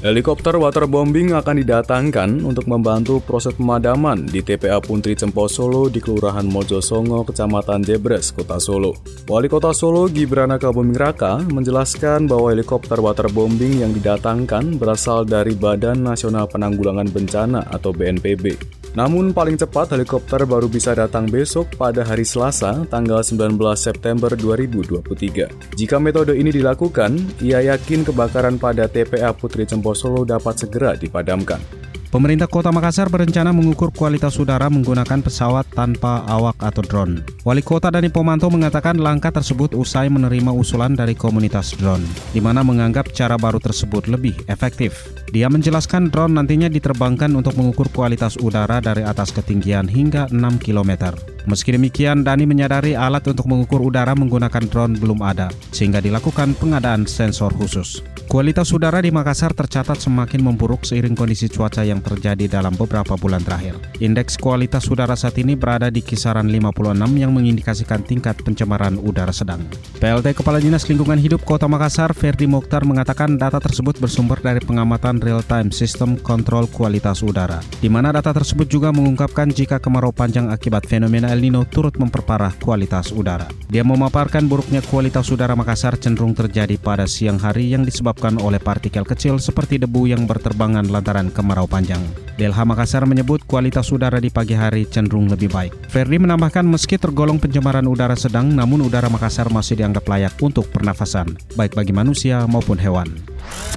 Helikopter waterbombing akan didatangkan untuk membantu proses pemadaman di TPA Puntri Cempo Solo di Kelurahan Mojosongo, Kecamatan Jebres, Kota Solo. Wali Kota Solo Gibrana Kabuming Raka menjelaskan bahwa helikopter waterbombing yang didatangkan berasal dari Badan Nasional Penanggulangan Bencana atau BNPB. Namun paling cepat helikopter baru bisa datang besok pada hari Selasa, tanggal 19 September 2023. Jika metode ini dilakukan, ia yakin kebakaran pada TPA Putri Cempo Solo dapat segera dipadamkan. Pemerintah Kota Makassar berencana mengukur kualitas udara menggunakan pesawat tanpa awak atau drone. Wali Kota Dani Pomanto mengatakan langkah tersebut usai menerima usulan dari komunitas drone, di mana menganggap cara baru tersebut lebih efektif. Dia menjelaskan drone nantinya diterbangkan untuk mengukur kualitas udara dari atas ketinggian hingga 6 km. Meski demikian, Dani menyadari alat untuk mengukur udara menggunakan drone belum ada, sehingga dilakukan pengadaan sensor khusus. Kualitas udara di Makassar tercatat semakin memburuk seiring kondisi cuaca yang terjadi dalam beberapa bulan terakhir. Indeks kualitas udara saat ini berada di kisaran 56 yang mengindikasikan tingkat pencemaran udara sedang. PLT Kepala Dinas Lingkungan Hidup Kota Makassar, Ferdi Mokhtar mengatakan data tersebut bersumber dari pengamatan real-time sistem kontrol kualitas udara, di mana data tersebut juga mengungkapkan jika kemarau panjang akibat fenomena El Nino turut memperparah kualitas udara. Dia memaparkan buruknya kualitas udara Makassar cenderung terjadi pada siang hari yang disebabkan oleh partikel kecil seperti debu yang berterbangan lantaran kemarau panjang. DLH Makassar menyebut kualitas udara di pagi hari cenderung lebih baik. Ferdi menambahkan meski tergolong pencemaran udara sedang, namun udara Makassar masih dianggap layak untuk pernafasan, baik bagi manusia maupun hewan.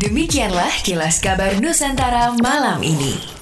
Demikianlah kilas kabar Nusantara malam ini.